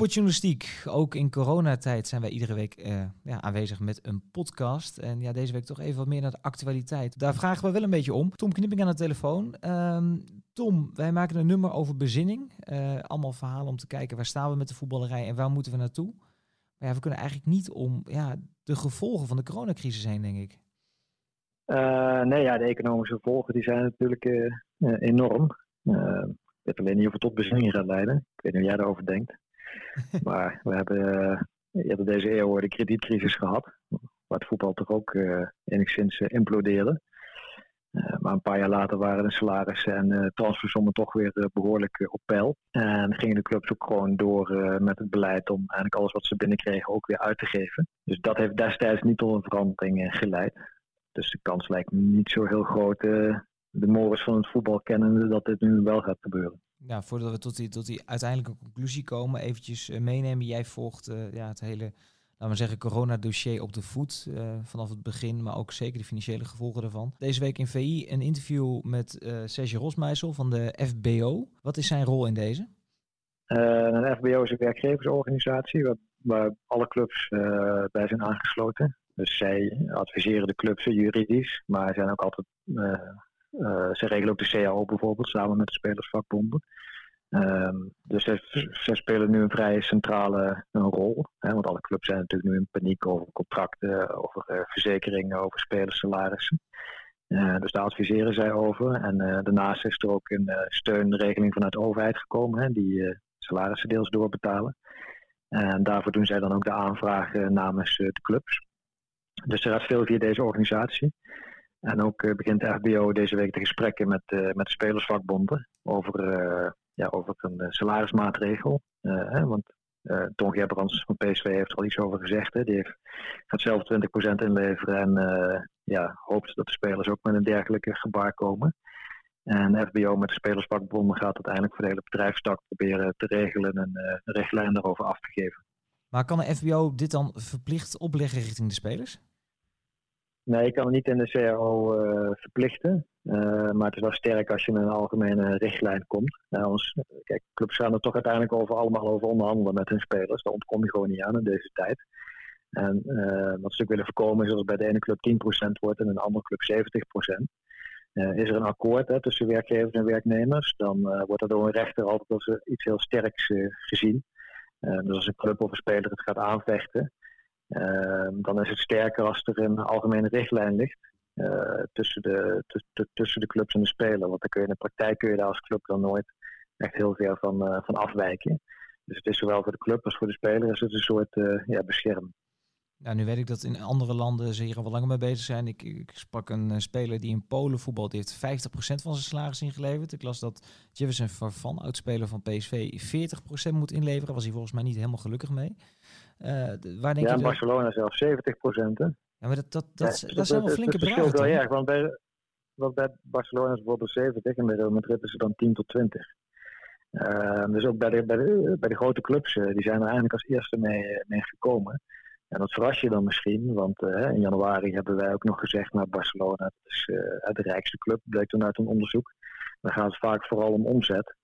Voetbaljournalistiek. Ook in coronatijd zijn wij iedere week uh, ja, aanwezig met een podcast. En ja, deze week toch even wat meer naar de actualiteit. Daar vragen we wel een beetje om. Tom Knipping aan de telefoon. Um, Tom, wij maken een nummer over bezinning. Uh, allemaal verhalen om te kijken waar staan we met de voetballerij en waar moeten we naartoe. Maar ja, we kunnen eigenlijk niet om ja, de gevolgen van de coronacrisis heen, denk ik. Uh, nee, ja, de economische gevolgen die zijn natuurlijk enorm. Ik weet alleen niet of het tot bezinning gaat leiden. Ik weet niet hoe jij daarover denkt. maar we hebben uh, eerder deze eeuw de kredietcrisis gehad. Waar het voetbal toch ook uh, enigszins implodeerde. maar een paar jaar later waren de salarissen en uh, transfersommen toch weer behoorlijk op peil. En gingen de clubs ook gewoon door met het beleid om eigenlijk alles wat ze binnenkregen ook weer uit te geven. Dus dat heeft destijds niet tot een verandering geleid. Dus de kans lijkt niet zo heel groot de mores van het voetbal kennende dat dit nu wel gaat gebeuren. Voordat we tot die, tot die uiteindelijke conclusie komen, eventjes eh, meenemen. Jij volgt uh, ja, het hele, laten we zeggen, corona-dossier op de voet uh, vanaf het begin, maar ook zeker de financiële gevolgen daarvan. Deze week in VI een interview met uh, Serge Rosmeisel van de FBO. Wat is zijn rol in deze? een FBO is een werkgeversorganisatie waar, waar alle clubs bij zijn aangesloten. Dus zij adviseren de clubs juridisch, maar zijn ook altijd uh, ze regelen ook de CAO bijvoorbeeld, samen met de spelersvakbonden. Um, dus ze, spelen nu een vrij centrale een rol. Hè, want alle clubs zijn natuurlijk nu in paniek over contracten, over uh, verzekeringen, over spelersalarissen. Dus daar adviseren zij over. En daarnaast is er ook een steunregeling vanuit de overheid gekomen, hè, die salarissen deels doorbetalen. En daarvoor doen zij dan ook de aanvragen namens de clubs. Dus er gaat veel via deze organisatie. En ook eh, begint de FBO deze week de gesprekken met, uh, met de spelersvakbonden over, uh, ja, over een salarismaatregel. Hè, want uh, Gerbrands van PSV heeft er al iets over gezegd. Hè. Die heeft, gaat zelf 20% inleveren en ja, hoopt dat de spelers ook met een dergelijke gebaar komen. En FBO met de spelersvakbonden gaat uiteindelijk voor de hele bedrijfstak proberen te regelen en een richtlijn daarover af te geven. Maar kan de FBO dit dan verplicht opleggen richting de spelers? Nee, ik kan het niet in de uh, eh, verplichten. Uh, maar het is wel sterk als je met een algemene richtlijn komt. Nou, ons, kijk, clubs gaan er toch uiteindelijk over allemaal over onderhandelen met hun spelers. Daar ontkom je gewoon niet aan in deze tijd. En uh, wat ze natuurlijk willen voorkomen is dat het bij de ene club 10% wordt en de andere club 70%. Uh, is er een akkoord hè, tussen werkgevers en werknemers, dan wordt dat door een rechter altijd als iets heel sterks gezien. dus als een club of een speler het gaat aanvechten, dan is het sterker als er een algemene richtlijn ligt. Uh, tussen, de, tussen de clubs en de speler. Want dan kun je in de praktijk kun je daar als club dan nooit echt heel ver van, uh, van afwijken. Dus het is zowel voor de club als voor de speler is het een soort uh, ja, bescherming. Nou, nu weet ik dat in andere landen ze hier al wel langer mee bezig zijn. Ik, ik sprak een speler die in Polen voetbalt, heeft 50% van zijn salaris ingeleverd. Ik las dat Jefferson van oudspeler van PSV, 40% moet inleveren. Was hij volgens mij niet helemaal gelukkig mee. Uh, waar denk ja, je Barcelona zelfs 70 procent. Ja, maar dat, dat, dat, dat, zijn wel flinke bedragen. Dat wel erg, want bij, want bij Barcelona is bijvoorbeeld 70 en bij Real Madrid is het dan 10 tot 20. Uh, dus ook bij de, bij de, bij de grote clubs, uh, die zijn er eigenlijk als eerste mee, mee gekomen. En dat verras je dan misschien, want uh, in januari hebben wij ook nog gezegd naar Barcelona, dat is de rijkste club, bleek toen uit een onderzoek. Dan gaat het vaak vooral om omzet.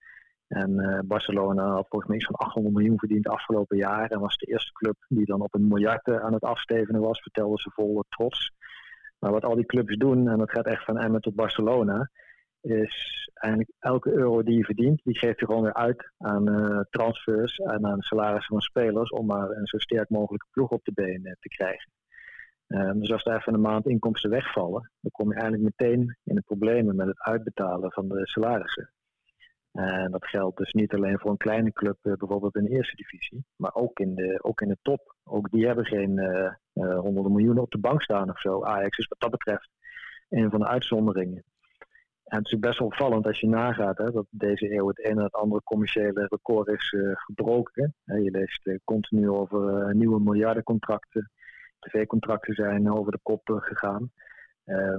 En uh, Barcelona had volgens mij iets van 800 miljoen verdiend afgelopen jaar. En was de eerste club die dan op een miljard aan het afstevenen was, vertelde ze vol trots. Maar wat al die clubs doen, en dat gaat echt van Emmen tot Barcelona, is eigenlijk elke euro die je verdient, die geeft je gewoon weer uit aan uh, transfers en aan salarissen van spelers om maar een zo sterk mogelijke ploeg op de benen te krijgen. Uh, dus als er even een maand inkomsten wegvallen, dan kom je eigenlijk meteen in de problemen met het uitbetalen van de salarissen. En dat geldt dus niet alleen voor een kleine club, eh, bijvoorbeeld in de eerste divisie, maar ook in de, ook in de top. Ook die hebben geen uh, uh, honderden miljoenen op de bank staan of zo. Ajax is wat dat betreft een van de uitzonderingen. En het is best opvallend als je nagaat hè, dat deze eeuw het ene en het andere commerciële record is gebroken. je leest continu over nieuwe miljardencontracten. TV-contracten zijn over de kop gegaan.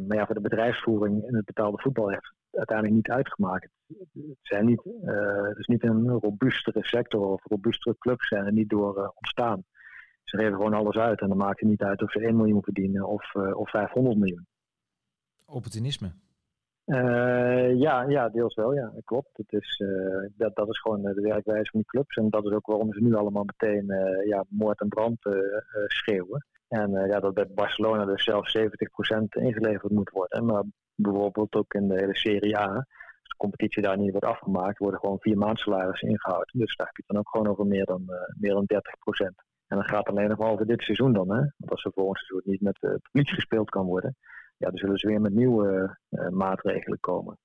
maar ja, voor de bedrijfsvoering in het betaalde voetbal heeft uiteindelijk niet uitgemaakt. Het, zijn niet, uh, het is niet een robuustere sector of robuustere clubs zijn er niet door uh, ontstaan. Ze geven gewoon alles uit en dan maakt het niet uit of ze 1 miljoen verdienen of, uh, of 500 miljoen. Opportunisme. ja, ja, deels wel. Ja, klopt. Het is, dat, dat is gewoon de werkwijze van die clubs. En dat is ook waarom ze nu allemaal meteen ja, moord en brand schreeuwen. En ja, dat bij Barcelona dus zelfs 70% ingeleverd moet worden. Maar bijvoorbeeld ook in de hele Serie A de competitie daar niet wordt afgemaakt, worden gewoon vier maand salarissen ingehouden. Dus daar heb je dan ook gewoon over meer dan, uh, meer dan 30 procent. En dat gaat alleen nog maar over dit seizoen dan. Hè? Want als er volgend seizoen niet met uh, publiek gespeeld kan worden, ja, dan zullen ze weer met nieuwe uh, maatregelen komen.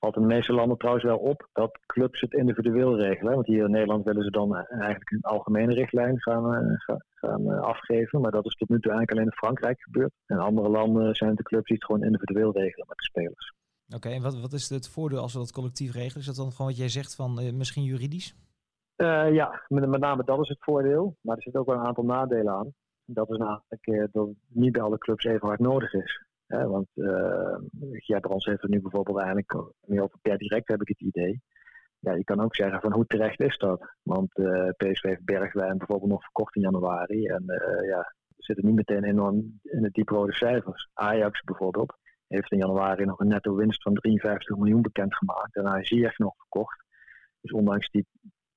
Valt in de meeste landen trouwens wel op dat clubs het individueel regelen. Want hier in Nederland willen ze dan eigenlijk een algemene richtlijn gaan, gaan, gaan afgeven. Maar dat is tot nu toe eigenlijk alleen in Frankrijk gebeurd. In andere landen zijn de clubs die het gewoon individueel regelen met de spelers. Oké, en wat, wat is het voordeel als we dat collectief regelen? Is dat dan gewoon wat jij zegt van uh, misschien juridisch? Uh, ja, met, met, name dat is het voordeel. Maar er zitten ook wel een aantal nadelen aan. Dat is namelijk uh, dat niet bij alle clubs even hard nodig is. Want ja, bij ons heeft het nu bijvoorbeeld eigenlijk meer over per direct heb ik het idee. Ja, je kan ook zeggen van hoe terecht is dat? Want PSV heeft Bergwijn bijvoorbeeld nog verkocht in januari. En ja, we zitten niet meteen enorm in de dieprode cijfers. Ajax bijvoorbeeld heeft in januari nog een netto winst van 53 miljoen bekendgemaakt. En hij echt nog verkocht. Dus ondanks die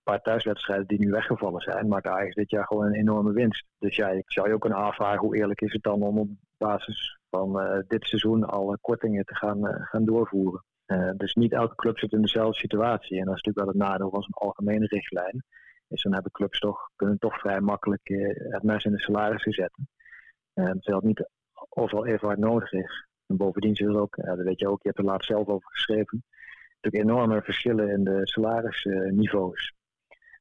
paar thuiswedstrijden die nu weggevallen zijn, maakt Ajax dit jaar gewoon een enorme winst. Dus ja, ik zou je ook kunnen afvragen hoe eerlijk is het dan om op basis van uh, dit seizoen al kortingen te gaan, uh, gaan doorvoeren. Dus niet elke club zit in dezelfde situatie. En dat is natuurlijk wel het nadeel van zo'n algemene richtlijn. Is dan hebben clubs toch, kunnen toch vrij makkelijk het mes in de salarissen zetten. terwijl het niet overal even hard nodig is. En bovendien zullen ook, ja, dat weet je ook, je hebt er laatst zelf over geschreven, natuurlijk enorme verschillen in de salarisniveaus.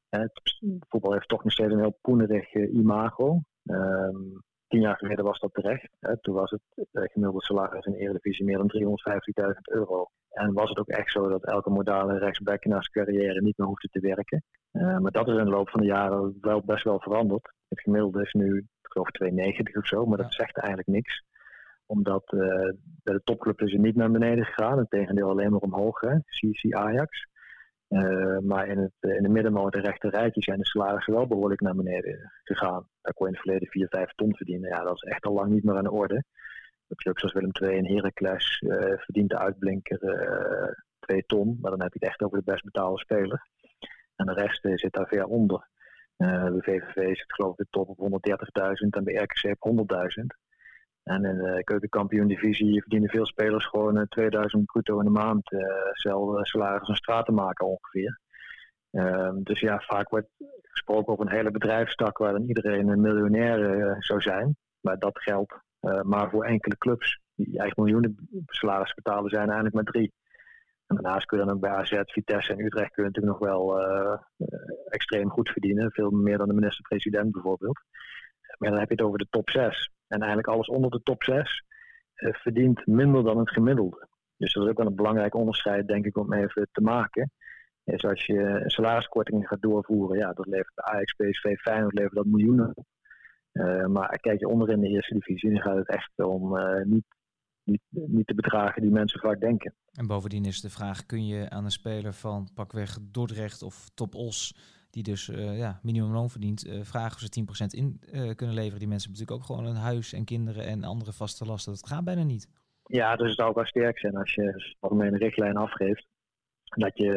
het voetbal heeft toch nog steeds een heel poenerig eh, imago. Um, tien jaar geleden was dat terecht. Hè. Toen was het uh, gemiddelde salaris in de Eredivisie meer dan 350.000 euro. En was het ook echt zo dat elke modale rechtsback na zijn carrière niet meer hoefde te werken. Uh, maar dat is in de loop van de jaren wel best wel veranderd. Het gemiddelde is nu, ik geloof 290 of zo, maar dat zegt eigenlijk niks omdat uh, bij de topclub is het niet naar beneden gegaan. Integendeel alleen maar omhoog. Hè. CC Ajax. Uh, maar in, het, uh, in de en rechter rijtje zijn de salarissen wel behoorlijk naar beneden gegaan. Daar kon je in het verleden 4, 5 ton verdienen. Ja, dat is echt al lang niet meer aan de orde. De clubs zoals Willem II en Heracles verdient de uitblinker 2 ton. Maar dan heb je het echt over de best betaalde speler. En de rest zit daar ver onder. de VVV zit geloof ik de top op 130.000 en de RKC op 100.000. En in de keukenkampioen-divisie verdienen veel spelers gewoon 2000 eh, bruto in de maand. Uh, zelf salaris en stratenmaker ongeveer. Ehm, dus ja, vaak wordt gesproken over een hele bedrijfstak waar dan iedereen een miljonair uh, zou zijn. Maar dat geldt maar voor enkele clubs die eigenlijk miljoenen salaris betalen zijn eigenlijk maar drie. En daarnaast kun je dan ook bij AZ, Vitesse en Utrecht kun je natuurlijk nog wel extreem goed verdienen. Veel meer dan de minister-president bijvoorbeeld. Maar dan heb je het over de top 6. En eigenlijk alles onder de top 6 uh, verdient minder dan het gemiddelde. Dus dat is ook wel een belangrijk onderscheid, denk ik, om even te maken. Is als je salariskortingen gaat doorvoeren, ja, dat levert bij Ajax, PSV, Feyenoord levert dat miljoenen. Uh, maar kijk je onderin de eerste divisie, dan gaat het echt om uh, niet, niet, niet de bedragen die mensen vaak denken. En bovendien is de vraag, kun je aan een speler van pakweg Dordrecht of Top Os die dus uh, ja, minimumloon verdient, uh, vragen of ze 10% in uh, kunnen leveren. Die mensen hebben natuurlijk ook gewoon een huis en kinderen en andere vaste lasten. Dat gaat bijna niet. Ja, dus het zou ook wel sterk zijn als je een algemene richtlijn afgeeft. Dat je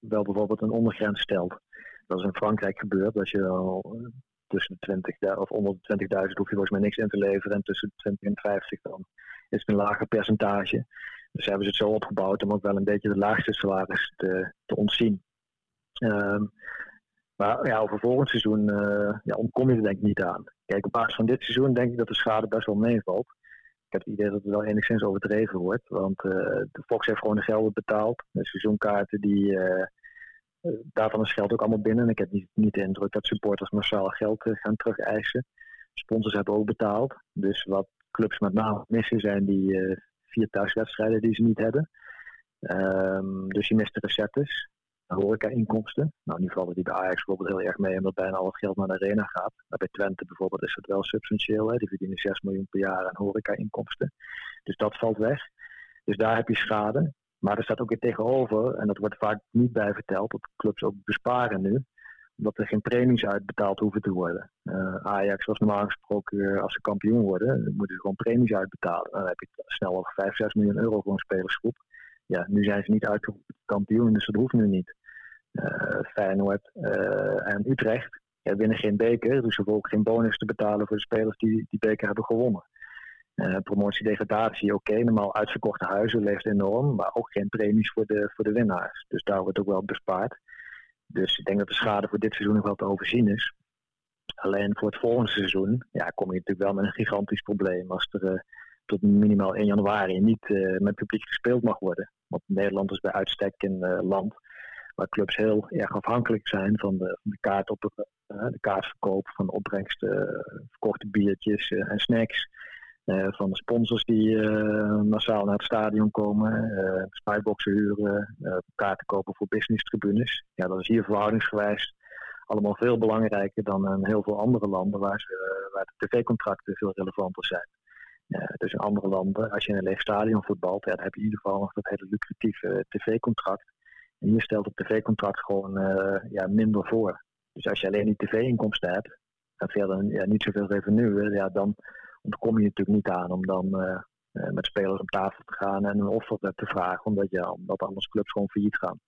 wel bijvoorbeeld een ondergrens stelt. Dat is in Frankrijk gebeurd. Als je al tussen de 20 of onder de 20.000 hoef je volgens mij niks in te leveren. En tussen de 20 en 50 dan is het een lager percentage. Dus hebben ze het zo opgebouwd om ook wel een beetje de laagste salaris te, te ontzien. Um, maar ja, over volgend seizoen uh, ja, ontkom je er denk ik niet aan. Kijk, op basis van dit seizoen denk ik dat de schade best wel meevalt. Ik heb het idee dat het wel enigszins overdreven wordt. Want uh, de Fox heeft gewoon de gelden betaald. De seizoenkaarten, die, uh, daarvan is geld ook allemaal binnen. En ik heb niet, niet de indruk dat supporters massaal geld gaan terug eisen. Sponsors hebben ook betaald. Dus wat clubs met name missen zijn die vier thuiswedstrijden die ze niet hebben. Um, dus je mist de recettes horeca-inkomsten. Nou, nu vallen die bij Ajax bijvoorbeeld heel erg mee, omdat bijna al het geld naar de arena gaat. Maar bij Twente bijvoorbeeld is het wel substantieel. Hè? Die verdienen 6 miljoen per jaar aan horeca-inkomsten. Dus dat valt weg. Dus daar heb je schade. Maar er staat ook weer tegenover, en dat wordt vaak niet bij verteld, dat clubs ook besparen nu omdat er geen premies uitbetaald hoeven te worden. Uh, Ajax was normaal gesproken, als ze kampioen worden, moeten ze gewoon premies uitbetalen. Dan heb je snel over 5, 6 miljoen euro voor een spelersgroep. ja, nu zijn ze niet uitgeroepen kampioen, dus dat hoeft nu niet. Feyenoord en Utrecht ja, winnen geen beker, dus ze hoeven ook geen bonus te betalen voor de spelers die die beker hebben gewonnen. Uh, promotie-degradatie, oké, normaal uitverkochte huizen leeft enorm, maar ook geen premies voor de, voor de winnaars. Dus daar wordt ook wel bespaard. Dus ik denk dat de schade voor dit seizoen nog wel te overzien is. Alleen voor het volgende seizoen ja, kom je natuurlijk wel met een gigantisch probleem. Als er tot minimaal 1 januari niet met publiek gespeeld mag worden. Want Nederland is bij uitstek een land waar clubs heel erg afhankelijk zijn van de, van de, kaart op, de kaartverkoop, van de opbrengsten, verkochte biertjes en snacks. Uh, van de sponsors die massaal naar het stadion komen, uh, huren, kaarten kopen voor business tribunes. Ja, dat is hier verhoudingsgewijs allemaal veel belangrijker dan in heel veel andere landen waar, ze, waar de tv-contracten veel relevanter zijn. dus in andere landen, als je in een leeg stadion voetbalt, ja, dan heb je in ieder geval nog dat hele lucratieve tv-contract. En hier stelt het tv-contract gewoon ja, minder voor. Dus als je alleen die tv-inkomsten hebt en verder ja, niet zoveel revenue, ja, dan ontkom je natuurlijk niet aan om dan uh, met spelers op tafel te gaan en een offer te vragen, omdat, je, omdat anders clubs gewoon failliet gaan.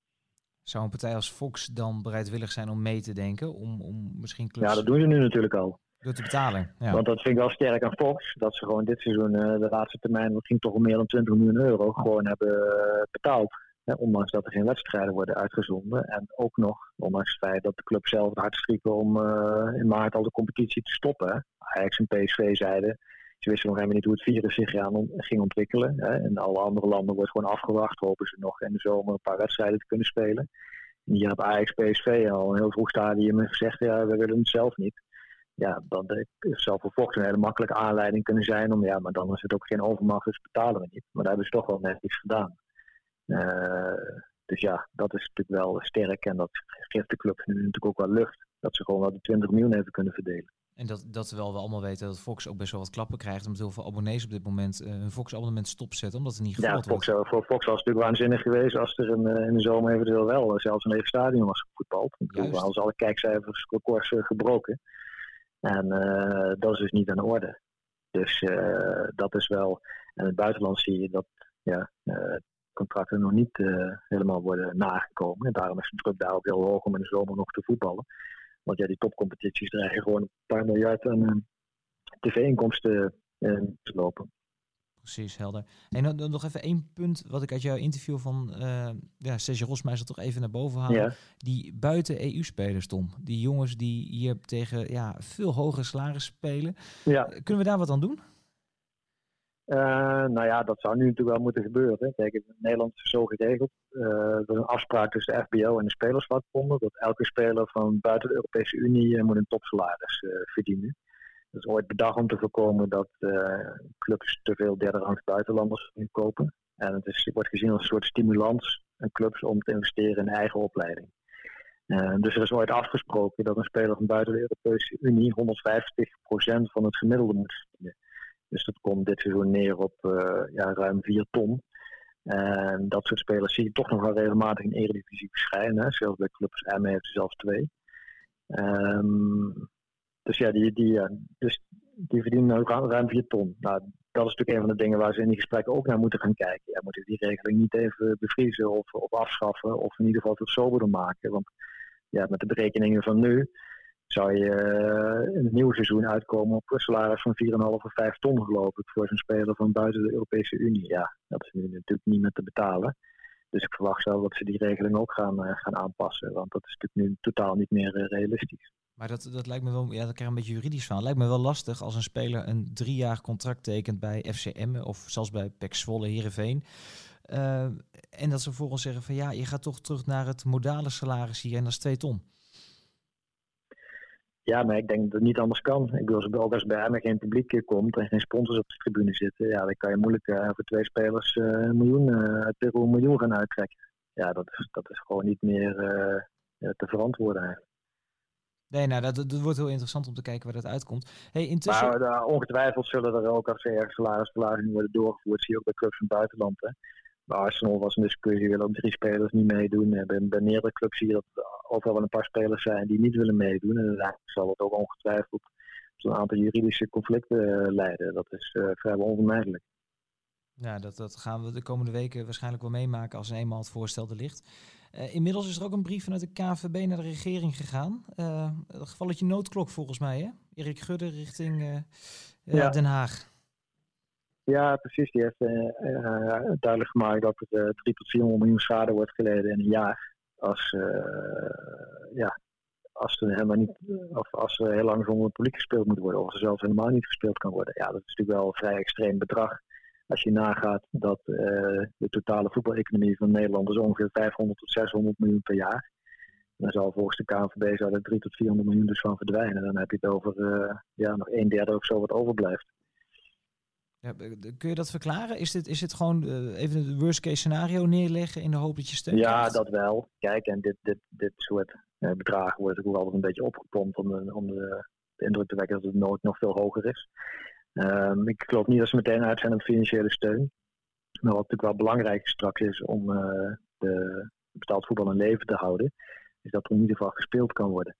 Zou een partij als Fox dan bereidwillig zijn om mee te denken? Om, om misschien clubs... Ja, dat doen ze nu natuurlijk al. Door te betalen. Ja. Want dat vind ik wel sterk aan Fox. Dat ze gewoon dit seizoen, uh, de laatste termijn, dat ging toch om meer dan 20 miljoen euro, gewoon hebben betaald. Hè, ondanks dat er geen wedstrijden worden uitgezonden. En ook nog, ondanks het feit dat de club zelf het hard strikken om uh, in maart al de competitie te stoppen. Ajax en PSV zeiden, ze wisten nog helemaal niet hoe het virus zich ging ontwikkelen. Hè. In alle andere landen wordt gewoon afgewacht. Hopen ze nog in de zomer een paar wedstrijden te kunnen spelen. En hier had Ajax PSV al een heel vroeg stadium gezegd, ja, we willen het zelf niet. Ja, dan zou Fox een hele makkelijke aanleiding kunnen zijn om, ja, maar dan is het ook geen overmacht, dus betalen we niet. Maar daar hebben ze toch wel net iets gedaan. Uh, dus ja, dat is natuurlijk wel sterk en dat geeft de club nu natuurlijk ook wel lucht. Dat ze gewoon wel die 20 miljoen even kunnen verdelen. En dat, dat terwijl we allemaal weten dat Fox ook best wel wat klappen krijgt. Omdat heel veel abonnees op dit moment uh, hun Fox-abonnement stopzetten. Omdat het niet gevolgd ja, Fox, wordt. Voor Fox was het natuurlijk waanzinnig geweest als er een, in de zomer eventueel wel zelfs een even stadion was gevoetbald. Toen hadden alle kijkcijfers records gebroken. En dat is dus niet aan de orde. Dus dat is wel. En in het buitenland zie je dat ja, contracten nog niet uh, helemaal worden nagekomen. En daarom is de druk daar ook heel hoog om in de zomer nog te voetballen. Want ja, die topcompetities dreigen gewoon een paar miljard aan uh, tv-inkomsten uh, te lopen. Precies, helder. En dan, nog even één punt wat ik uit jouw interview van uh, ja, Sergio Rosmeijer toch even naar boven halen. Ja. Die buiten EU-spelers, Tom. Die jongens die hier tegen ja, veel hogere salaris spelen. Ja. Kunnen we daar wat aan doen? Uh, nou ja, dat zou nu natuurlijk wel moeten gebeuren. Kijk, in Nederland is zo geregeld. Er is een afspraak tussen de FBO en de spelersvakbonden. Dat elke speler van buiten de Europese Unie uh, moet een topsalaris verdienen. Dat is ooit bedacht om te voorkomen dat clubs te veel derde buitenlanders kopen. En het, is, wordt gezien als een soort stimulans aan clubs om te investeren in eigen opleiding. dus er is ooit afgesproken dat een speler van buiten de Europese Unie 150% van het gemiddelde moet verdienen. Dus dat komt dit seizoen neer op uh, ja, ruim 4 ton. En dat soort spelers zie je toch nog wel regelmatig in Eredivisie verschijnen. Zelfs bij clubs M heeft er zelfs twee. Um, dus ja, die, die, dus die verdienen nu ruim 4 ton. Nou, dat is natuurlijk een van de dingen waar ze in die gesprekken ook naar moeten gaan kijken. Ja, moeten die regeling niet even bevriezen of, of afschaffen, of in ieder geval tot soberder maken. Want ja, met de berekeningen van nu zou je eh, in het nieuwe seizoen uitkomen op een salaris van 4,5 of 5 ton geloof ik voor zo'n speler van buiten de Europese Unie. Ja, dat is nu natuurlijk niet meer te betalen. Dus ik verwacht zelf dat ze die regeling ook gaan, uh, gaan aanpassen. Want dat is natuurlijk nu totaal niet meer uh, realistisch. Maar dat, dat lijkt me wel, ja, dat krijg een beetje juridisch van. lijkt me wel lastig als een speler een drie jaar contract tekent bij FCM of zelfs bij PEC Zwolle Heerenveen. En dat ze vervolgens zeggen van ja, je gaat toch terug naar het modale salaris hier en dat is 2 ton. Ja, maar ik denk dat het niet anders kan. Ik bedoel, als bij Emmen geen publiek komt en geen sponsors op de tribune zitten, ja, dan kan je moeilijk uh, voor twee spelers uh, een miljoen, uh, een miljoen gaan uittrekken. Ja, dat is, dat is gewoon niet meer te verantwoorden eigenlijk. Nee, nou, dat, dat, wordt heel interessant om te kijken waar dat uitkomt. Hey, intussen... Maar ongetwijfeld zullen er ook als er ergens salarisverlagingen worden doorgevoerd, zie je ook bij clubs van het buitenland. Hè. Bij Arsenal was een discussie, willen ook drie spelers niet meedoen. Bij, bij meerdere clubs zie je dat overal wel een paar spelers zijn die niet willen meedoen. En dan zal dat ook ongetwijfeld tot een aantal juridische conflicten uh, leiden. Dat is uh, vrijwel onvermijdelijk. Ja, dat, dat gaan we de komende weken waarschijnlijk wel meemaken als een eenmaal het voorstel er ligt. Uh, inmiddels is er ook een brief vanuit de KVB naar de regering gegaan. Uh, gevalletje noodklok volgens mij, hè? Erik Gudde richting uh, ja. Den Haag. Ja, precies. Die heeft duidelijk gemaakt dat er 3 tot 400 miljoen schade wordt geleden in een jaar. Als, ja, als er helemaal niet, of als er heel lang zonder publiek gespeeld moet worden, of er zelfs helemaal niet gespeeld kan worden. Ja, dat is natuurlijk wel een vrij extreem bedrag. Als je nagaat dat de totale voetbaleconomie van Nederland is ongeveer 500 tot 600 miljoen per jaar. Dan zal volgens de KNVB er 3 tot 400 miljoen dus van verdwijnen. Dan heb je het over ja, nog een derde of zo wat overblijft. Ja, kun je dat verklaren? Is dit, is dit gewoon uh, even het worst case scenario neerleggen in de hoop dat je steunt? Ja, dat wel. Kijk, en dit, dit, dit soort bedragen wordt ook altijd een beetje opgepompt om, de, om de, de indruk te wekken dat het nooit nog veel hoger is. Um, ik geloof niet dat ze meteen uit zijn op financiële steun. Maar wat natuurlijk wel belangrijk straks is om uh, de betaald voetbal in leven te houden, is dat er in ieder geval gespeeld kan worden.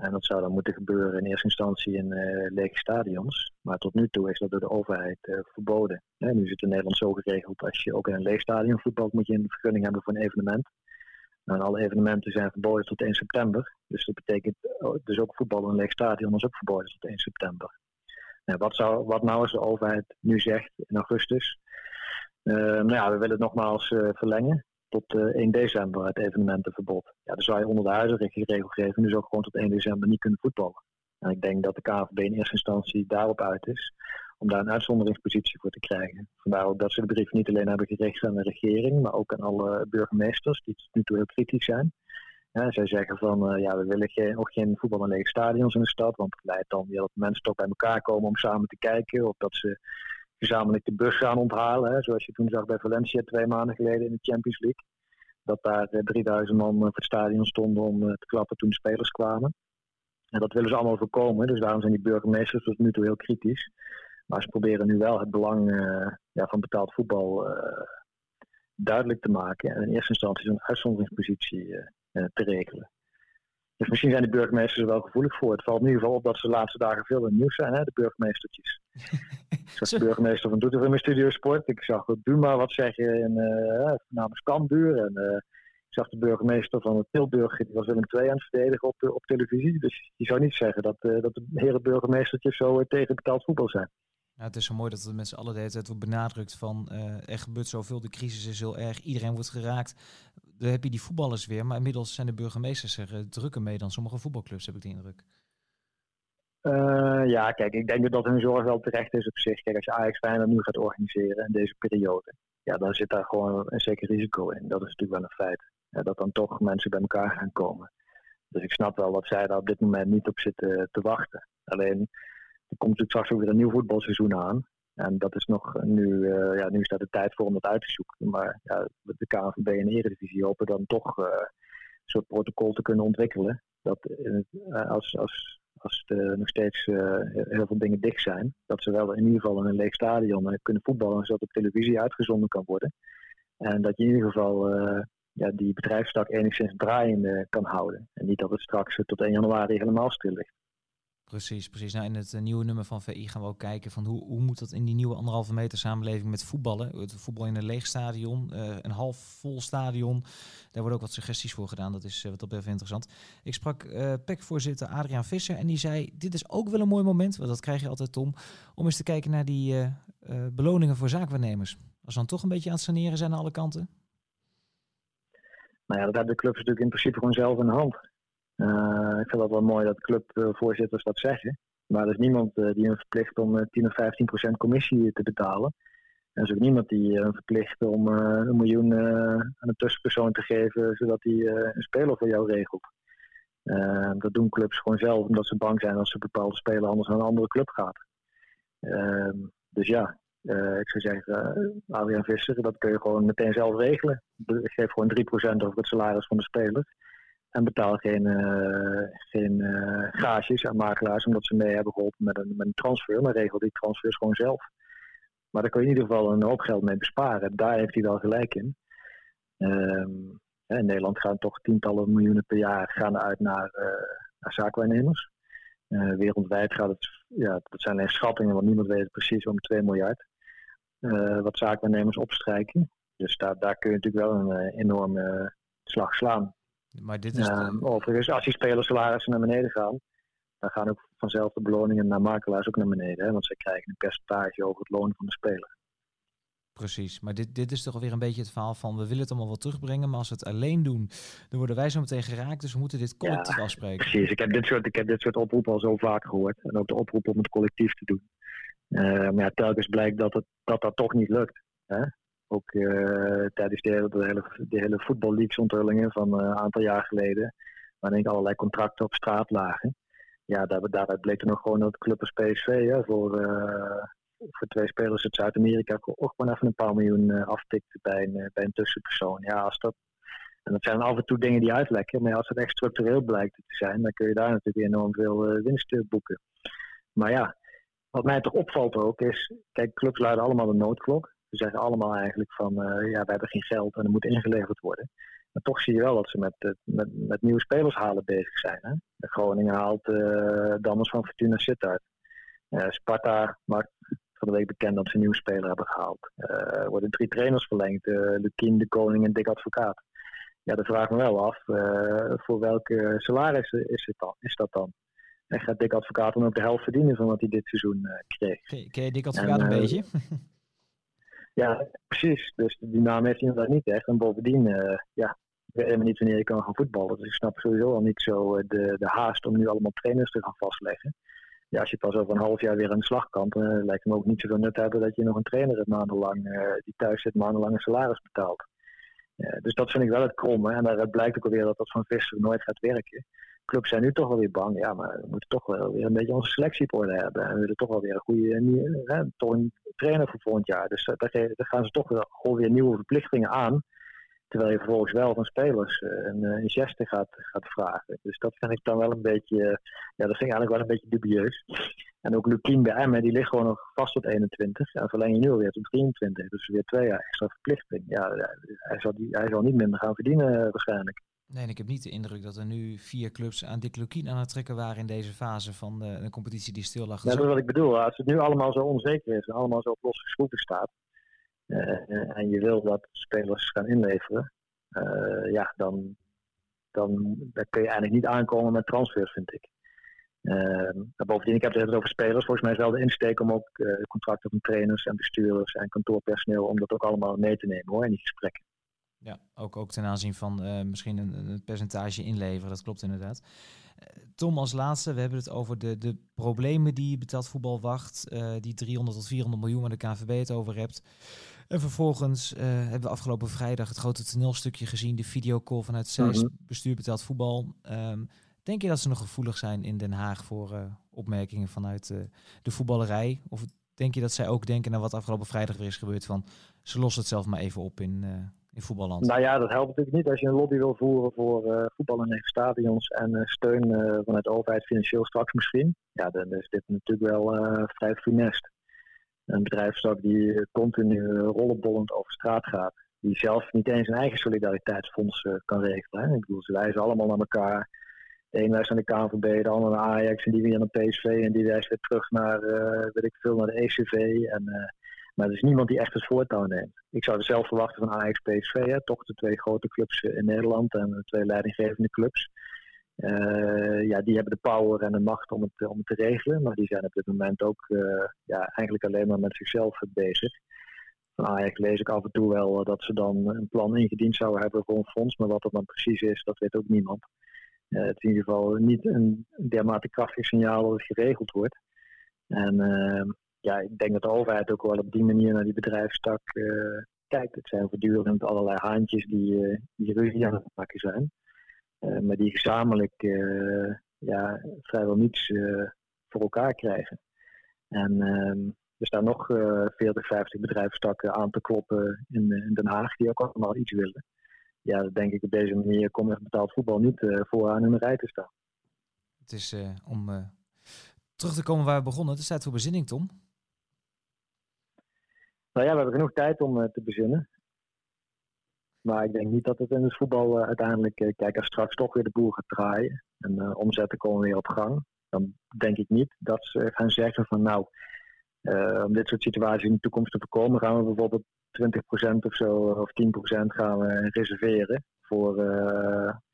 En dat zou dan moeten gebeuren in eerste instantie in uh, lege stadions. Maar tot nu toe is dat door de overheid uh, verboden. Nu is het in Nederland zo geregeld, als je ook in een leeg stadion voetbalt, moet je een vergunning hebben voor een evenement. Nou, en alle evenementen zijn verboden tot 1 september. Dus dat betekent oh, dus ook voetbal in een leeg stadion is ook verboden tot 1 september wat, zou, wat nou als de overheid nu zegt in augustus? Uh, nou ja, we willen het nogmaals verlengen tot uh, eh, 1 december, het evenementenverbod. Ja, dan zou je onder de huidige regelgeving dus ook gewoon tot 1 december niet kunnen voetballen. En ik denk dat de KVB in eerste instantie daarop uit is om daar een uitzonderingspositie voor te krijgen. Vandaar ook dat ze de brief niet alleen hebben gericht aan de regering, maar ook aan alle burgemeesters die tot nu toe heel kritisch zijn. Ja, zij zeggen van uh, ja, we willen geen, ook geen voetbal in lege stadions in de stad, want het leidt dan weer dat mensen toch bij elkaar komen om samen te kijken. Of dat ze gezamenlijk de bus gaan onthalen, hè, zoals je toen zag bij Valencia twee maanden geleden in de Champions League. Dat daar uh, 3000 man voor het stadion stonden om uh, te klappen toen de spelers kwamen. En dat willen ze allemaal voorkomen, dus daarom zijn die burgemeesters tot nu toe heel kritisch. Maar ze proberen nu wel het belang ja, van betaald voetbal duidelijk te maken. En in eerste instantie een uitzonderingspositie eh, te regelen. Dus misschien zijn de burgemeesters er wel gevoelig voor. Het valt in ieder geval op dat ze de laatste dagen veel in nieuws zijn, hè, de burgemeestertjes. de burgemeester van Doetinchem in Studio Sport. Ik zag Buma wat zeggen in uh, namens Cambuur. En uh, ik zag de burgemeester van Tilburg, die was Willem II aan het verdedigen op, op televisie. Dus je zou niet zeggen dat, dat de heren burgemeestertjes zo tegen betaald voetbal zijn. Het is zo mooi dat het met z'n allen de hele tijd benadrukt van er gebeurt zoveel, de crisis is heel erg, iedereen wordt geraakt dan heb je die voetballers weer. Maar inmiddels zijn de burgemeesters er drukker mee dan sommige voetbalclubs, heb ik de indruk. Uh, ja, kijk, ik denk dat hun zorg wel terecht is op zich. Kijk, als je Ajax Feyenoord nu gaat organiseren in deze periode, ja, dan zit daar gewoon een zeker risico in. Dat is natuurlijk wel een feit. Dat dan toch mensen bij elkaar gaan komen. Dus ik snap wel dat zij daar op dit moment niet op zitten te wachten. Alleen, er komt natuurlijk straks ook weer een nieuw voetbalseizoen aan. En dat is nog nu, uh, ja, nu is daar de tijd voor om dat uit te zoeken. Maar ja, de KNVB en Eredivisie hopen dan toch een soort protocol te kunnen ontwikkelen. Dat als, als, als er nog steeds heel veel dingen dicht zijn, dat ze wel in ieder geval in een leeg stadion kunnen voetballen, zodat op televisie uitgezonden kan worden. En dat je in ieder geval ja, die bedrijfstak enigszins draaiende kan houden. En niet dat het straks tot 1 januari helemaal stil ligt. Precies, precies. Nou, in het eh, nieuwe nummer van VI gaan we ook kijken van hoe, hoe moet dat in die nieuwe anderhalve meter samenleving met voetballen. Het voetbal in een leeg stadion, uh, een half vol stadion. Daar worden ook wat suggesties voor gedaan. Dat is uh, wat op even interessant. Ik sprak PEC-voorzitter Adriaan Visser en die zei: Dit is ook wel een mooi moment, want dat krijg je altijd, Tom, om eens te kijken naar die beloningen voor zaakwaarnemers. Als dan toch een beetje aan het saneren zijn aan alle kanten. Nou ja, dat hebben de clubs natuurlijk in principe gewoon zelf in de hand. Uh, ik vind het wel mooi dat clubvoorzitters dat zeggen. Maar er is niemand uh, die hem verplicht om 10 of 15 procent commissie te betalen. En er is ook niemand die hem verplicht om een miljoen aan een tussenpersoon te geven, zodat hij een speler voor jou regelt. dat doen clubs gewoon zelf, omdat ze bang zijn als ze bepaalde speler anders naar een andere club gaat. Ehm, dus ja, ik zou zeggen, Adriaan Visser, dat kun je gewoon meteen zelf regelen. Geef gewoon 3% over het salaris van de speler. En betaal geen, uh, geen uh, gages aan makelaars omdat ze mee hebben geholpen met een, met een transfer. Maar regel die transfers gewoon zelf. Maar daar kun je in ieder geval een hoop geld mee besparen. Daar heeft hij wel gelijk in. Um, in Nederland gaan toch tientallen miljoenen per jaar gaan uit naar, uh, naar zaakwaarnemers. wereldwijd gaat het, ja, dat zijn alleen schattingen, want niemand weet het precies, om 2 miljard. wat zaakwaarnemers opstrijken. Dus daar, daar kun je natuurlijk wel een enorme slag slaan. Maar dit is de... Overigens, als die spelersalarissen naar beneden gaan, dan gaan ook vanzelf de beloningen naar makelaars ook naar beneden. Hè? Want zij krijgen een percentage over het loon van de speler. Precies, maar dit, dit is toch alweer een beetje het verhaal van we willen het allemaal wel terugbrengen, maar als we het alleen doen, dan worden wij zo meteen geraakt, dus we moeten dit collectief ja, afspreken. Precies, ik heb, dit soort, ik heb dit soort oproepen al zo vaak gehoord en ook de oproep om het collectief te doen. Uh, maar ja, telkens blijkt dat, het, dat dat toch niet lukt. Hè? Ook uh, tijdens de hele, de hele, de van uh, een aantal jaar geleden, waarin allerlei contracten op straat lagen. Ja, daar, daaruit bleek er nog gewoon dat club als PSV voor, voor twee spelers uit Zuid-Amerika ook gewoon even een paar miljoen uh, aftikt bij een, bij een tussenpersoon. Ja, als dat, en dat zijn af en toe dingen die uitlekken, maar als het echt structureel blijkt te zijn, dan kun je daar natuurlijk enorm veel winst boeken. Maar ja, wat mij toch opvalt ook is, kijk, clubs luiden allemaal de noodklok. Ze zeggen allemaal eigenlijk van, uh, ja, we hebben geen geld en er moet ingeleverd worden. Maar toch zie je wel dat ze met, met, met nieuwe spelers halen bezig zijn. Hè? De Groningen haalt uh, Dammers van Fortuna Sittard. Uh, Sparta maakt van de week bekend dat ze een nieuwe speler hebben gehaald. er worden drie trainers verlengd. Lukien, De Koning en Dick Advocaat. Ja, dan vraag ik me wel af, voor welke salaris is, het dan, is dat dan? En gaat Dick Advocaat dan ook de helft verdienen van wat hij dit seizoen kreeg? Ken je Dick Advocaat een beetje? Ja, precies. Dus die naam heeft hij inderdaad niet echt. En bovendien, uh, ja, ik weet niet wanneer je kan gaan voetballen. Dus ik snap sowieso al niet zo eh, de, de haast om nu allemaal trainers te gaan vastleggen. Ja, als je pas over een half jaar weer aan de slag kan, dan uh, lijkt me ook niet zoveel nut hebben dat je nog een trainer hebt maandenlang, die thuis zit maandenlang een salaris betaalt. dus dat vind ik wel het kromme. En daaruit blijkt ook alweer dat dat van Visser nooit gaat werken clubs zijn nu toch wel weer bang. Ja, maar we moeten toch wel weer een beetje onze selectie hebben. En we willen toch wel weer een goede eh, een trainer voor volgend jaar. Dus uh, daar, gaan ze toch wel gewoon weer nieuwe verplichtingen aan. Terwijl je vervolgens wel van spelers uh, een, een geste gaat, gaat vragen. Dus dat vind ik dan wel een beetje, ja, dat vind ik eigenlijk wel een beetje dubieus. En ook Lukien bij Emmen, die ligt gewoon nog vast tot 21. En verleng je nu alweer tot 23. Dus weer twee jaar extra verplichting. Ja, hij zal, die, hij zal niet minder gaan verdienen waarschijnlijk. Nee, ik heb niet de indruk dat er nu vier clubs aan Dick Lukien aan het trekken waren in deze fase van de, de competitie die stil lag. Dat is wat ik bedoel. Als het nu allemaal zo onzeker is en allemaal zo op losse schroeven staat. Uh, en je wil dat spelers gaan inleveren. Uh, ja, dan, dan, dan kun je eigenlijk niet aankomen met transfers, vind ik. Uh, bovendien, ik heb het over spelers. Volgens mij is wel de insteek om ook contracten van trainers en bestuurders en kantoorpersoneel, om dat ook allemaal mee te nemen hoor, in die gesprekken. Ja, ook, ook ten aanzien van uh, misschien een, een, percentage inleveren, dat klopt inderdaad. Uh, Tom, als laatste, we hebben het over de, de problemen die betaald voetbal wacht. Uh, die 300 tot 400 miljoen waar de KNVB het over hebt. En vervolgens hebben we afgelopen vrijdag het grote toneelstukje gezien, de videocall vanuit mm -hmm. bestuur betaald voetbal. Um, denk je dat ze nog gevoelig zijn in Den Haag voor opmerkingen vanuit de voetballerij? Of denk je dat zij ook denken naar wat afgelopen vrijdag weer is gebeurd van ze lossen het zelf maar even op in in voetballand? Nou ja, dat helpt natuurlijk niet als je een lobby wil voeren voor uh, voetbal in stadions en uh, steun uh, vanuit de overheid financieel straks misschien. Ja, dan is dit natuurlijk wel vrij funest. Een bedrijfstak die continu rollenbollend over straat gaat. Die zelf niet eens een eigen solidariteitsfonds kan regelen. Hè. Ik bedoel, ze wijzen allemaal naar elkaar. De een wijst naar de KNVB, de ander naar Ajax en die weer naar PSV en die wijst weer terug naar, weet ik veel, naar de ECV. En maar er is niemand die echt het voortouw neemt. Ik zou zelf verwachten van Ajax PSV, hè, toch de twee grote clubs in Nederland en de twee leidinggevende clubs. Uh, ja, die hebben de power en de macht om het, om het te regelen. Maar die zijn op dit moment ook ja, eigenlijk alleen maar met zichzelf bezig. Van Ajax lees ik af en toe wel dat ze dan een plan ingediend zouden hebben voor een fonds. Maar wat dat dan precies is, dat weet ook niemand. Het is in ieder geval niet een dermate krachtig signaal dat het geregeld wordt. En ja, ik denk dat de overheid ook wel op die manier naar die bedrijfstak uh, kijkt. Het zijn voortdurend allerlei haantjes die, uh, die ruzie aan het maken zijn. Uh, maar die gezamenlijk ja, vrijwel niets voor elkaar krijgen. En ehm, er staan nog 40, 50 bedrijfstakken aan te kloppen in, in, Den Haag die ook allemaal iets willen. Ja, dat denk ik op deze manier komt echt betaald voetbal niet vooraan in de rij te staan. Het is om terug te komen waar we begonnen. Het tijd voor bezinning, Tom. Nou ja, we hebben genoeg tijd om uh, te bezinnen. Maar ik denk niet dat het in het voetbal uh, uiteindelijk, uh, kijk, als straks toch weer de boel gaat draaien en omzetten komen weer op gang, dan denk ik niet dat ze gaan zeggen van nou, om dit soort situaties in de toekomst te voorkomen, gaan we bijvoorbeeld 20% of zo, of 10% gaan we reserveren voor,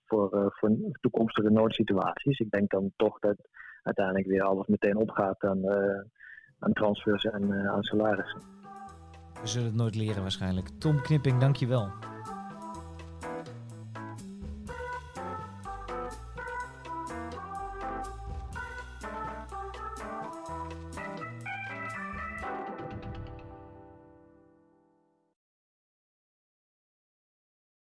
voor, voor toekomstige noodsituaties. Ik denk dan toch dat uiteindelijk weer alles meteen opgaat aan, aan transfers en aan salarissen. We zullen het nooit leren waarschijnlijk. Tom Knipping, dankjewel.